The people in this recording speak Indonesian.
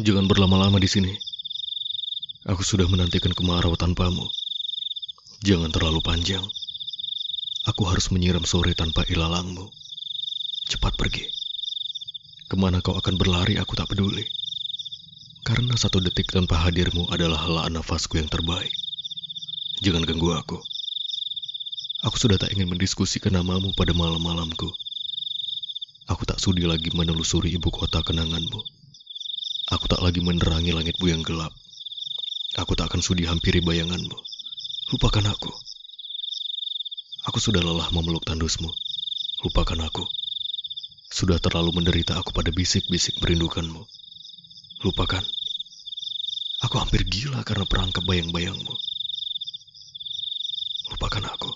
Jangan berlama-lama di sini. Aku sudah menantikan kemarau tanpamu. Jangan terlalu panjang. Aku harus menyiram sore tanpa ilalangmu. Cepat pergi. Ke mana kau akan berlari aku tak peduli. Karena satu detik tanpa hadirmu adalah helaan nafasku yang terbaik. Jangan ganggu aku. Aku sudah tak ingin mendiskusikan namamu pada malam-malamku. Aku tak sudi lagi menelusuri ibu kota kenanganmu. Aku tak lagi menerangi langitmu yang gelap. Aku tak akan sudi hampiri bayanganmu. Lupakan aku. Aku sudah lelah memeluk tandusmu. Lupakan aku. Sudah terlalu menderita aku pada bisik-bisik merindukanmu. Lupakan. Aku hampir gila karena perangkap bayang-bayangmu. Lupakan aku.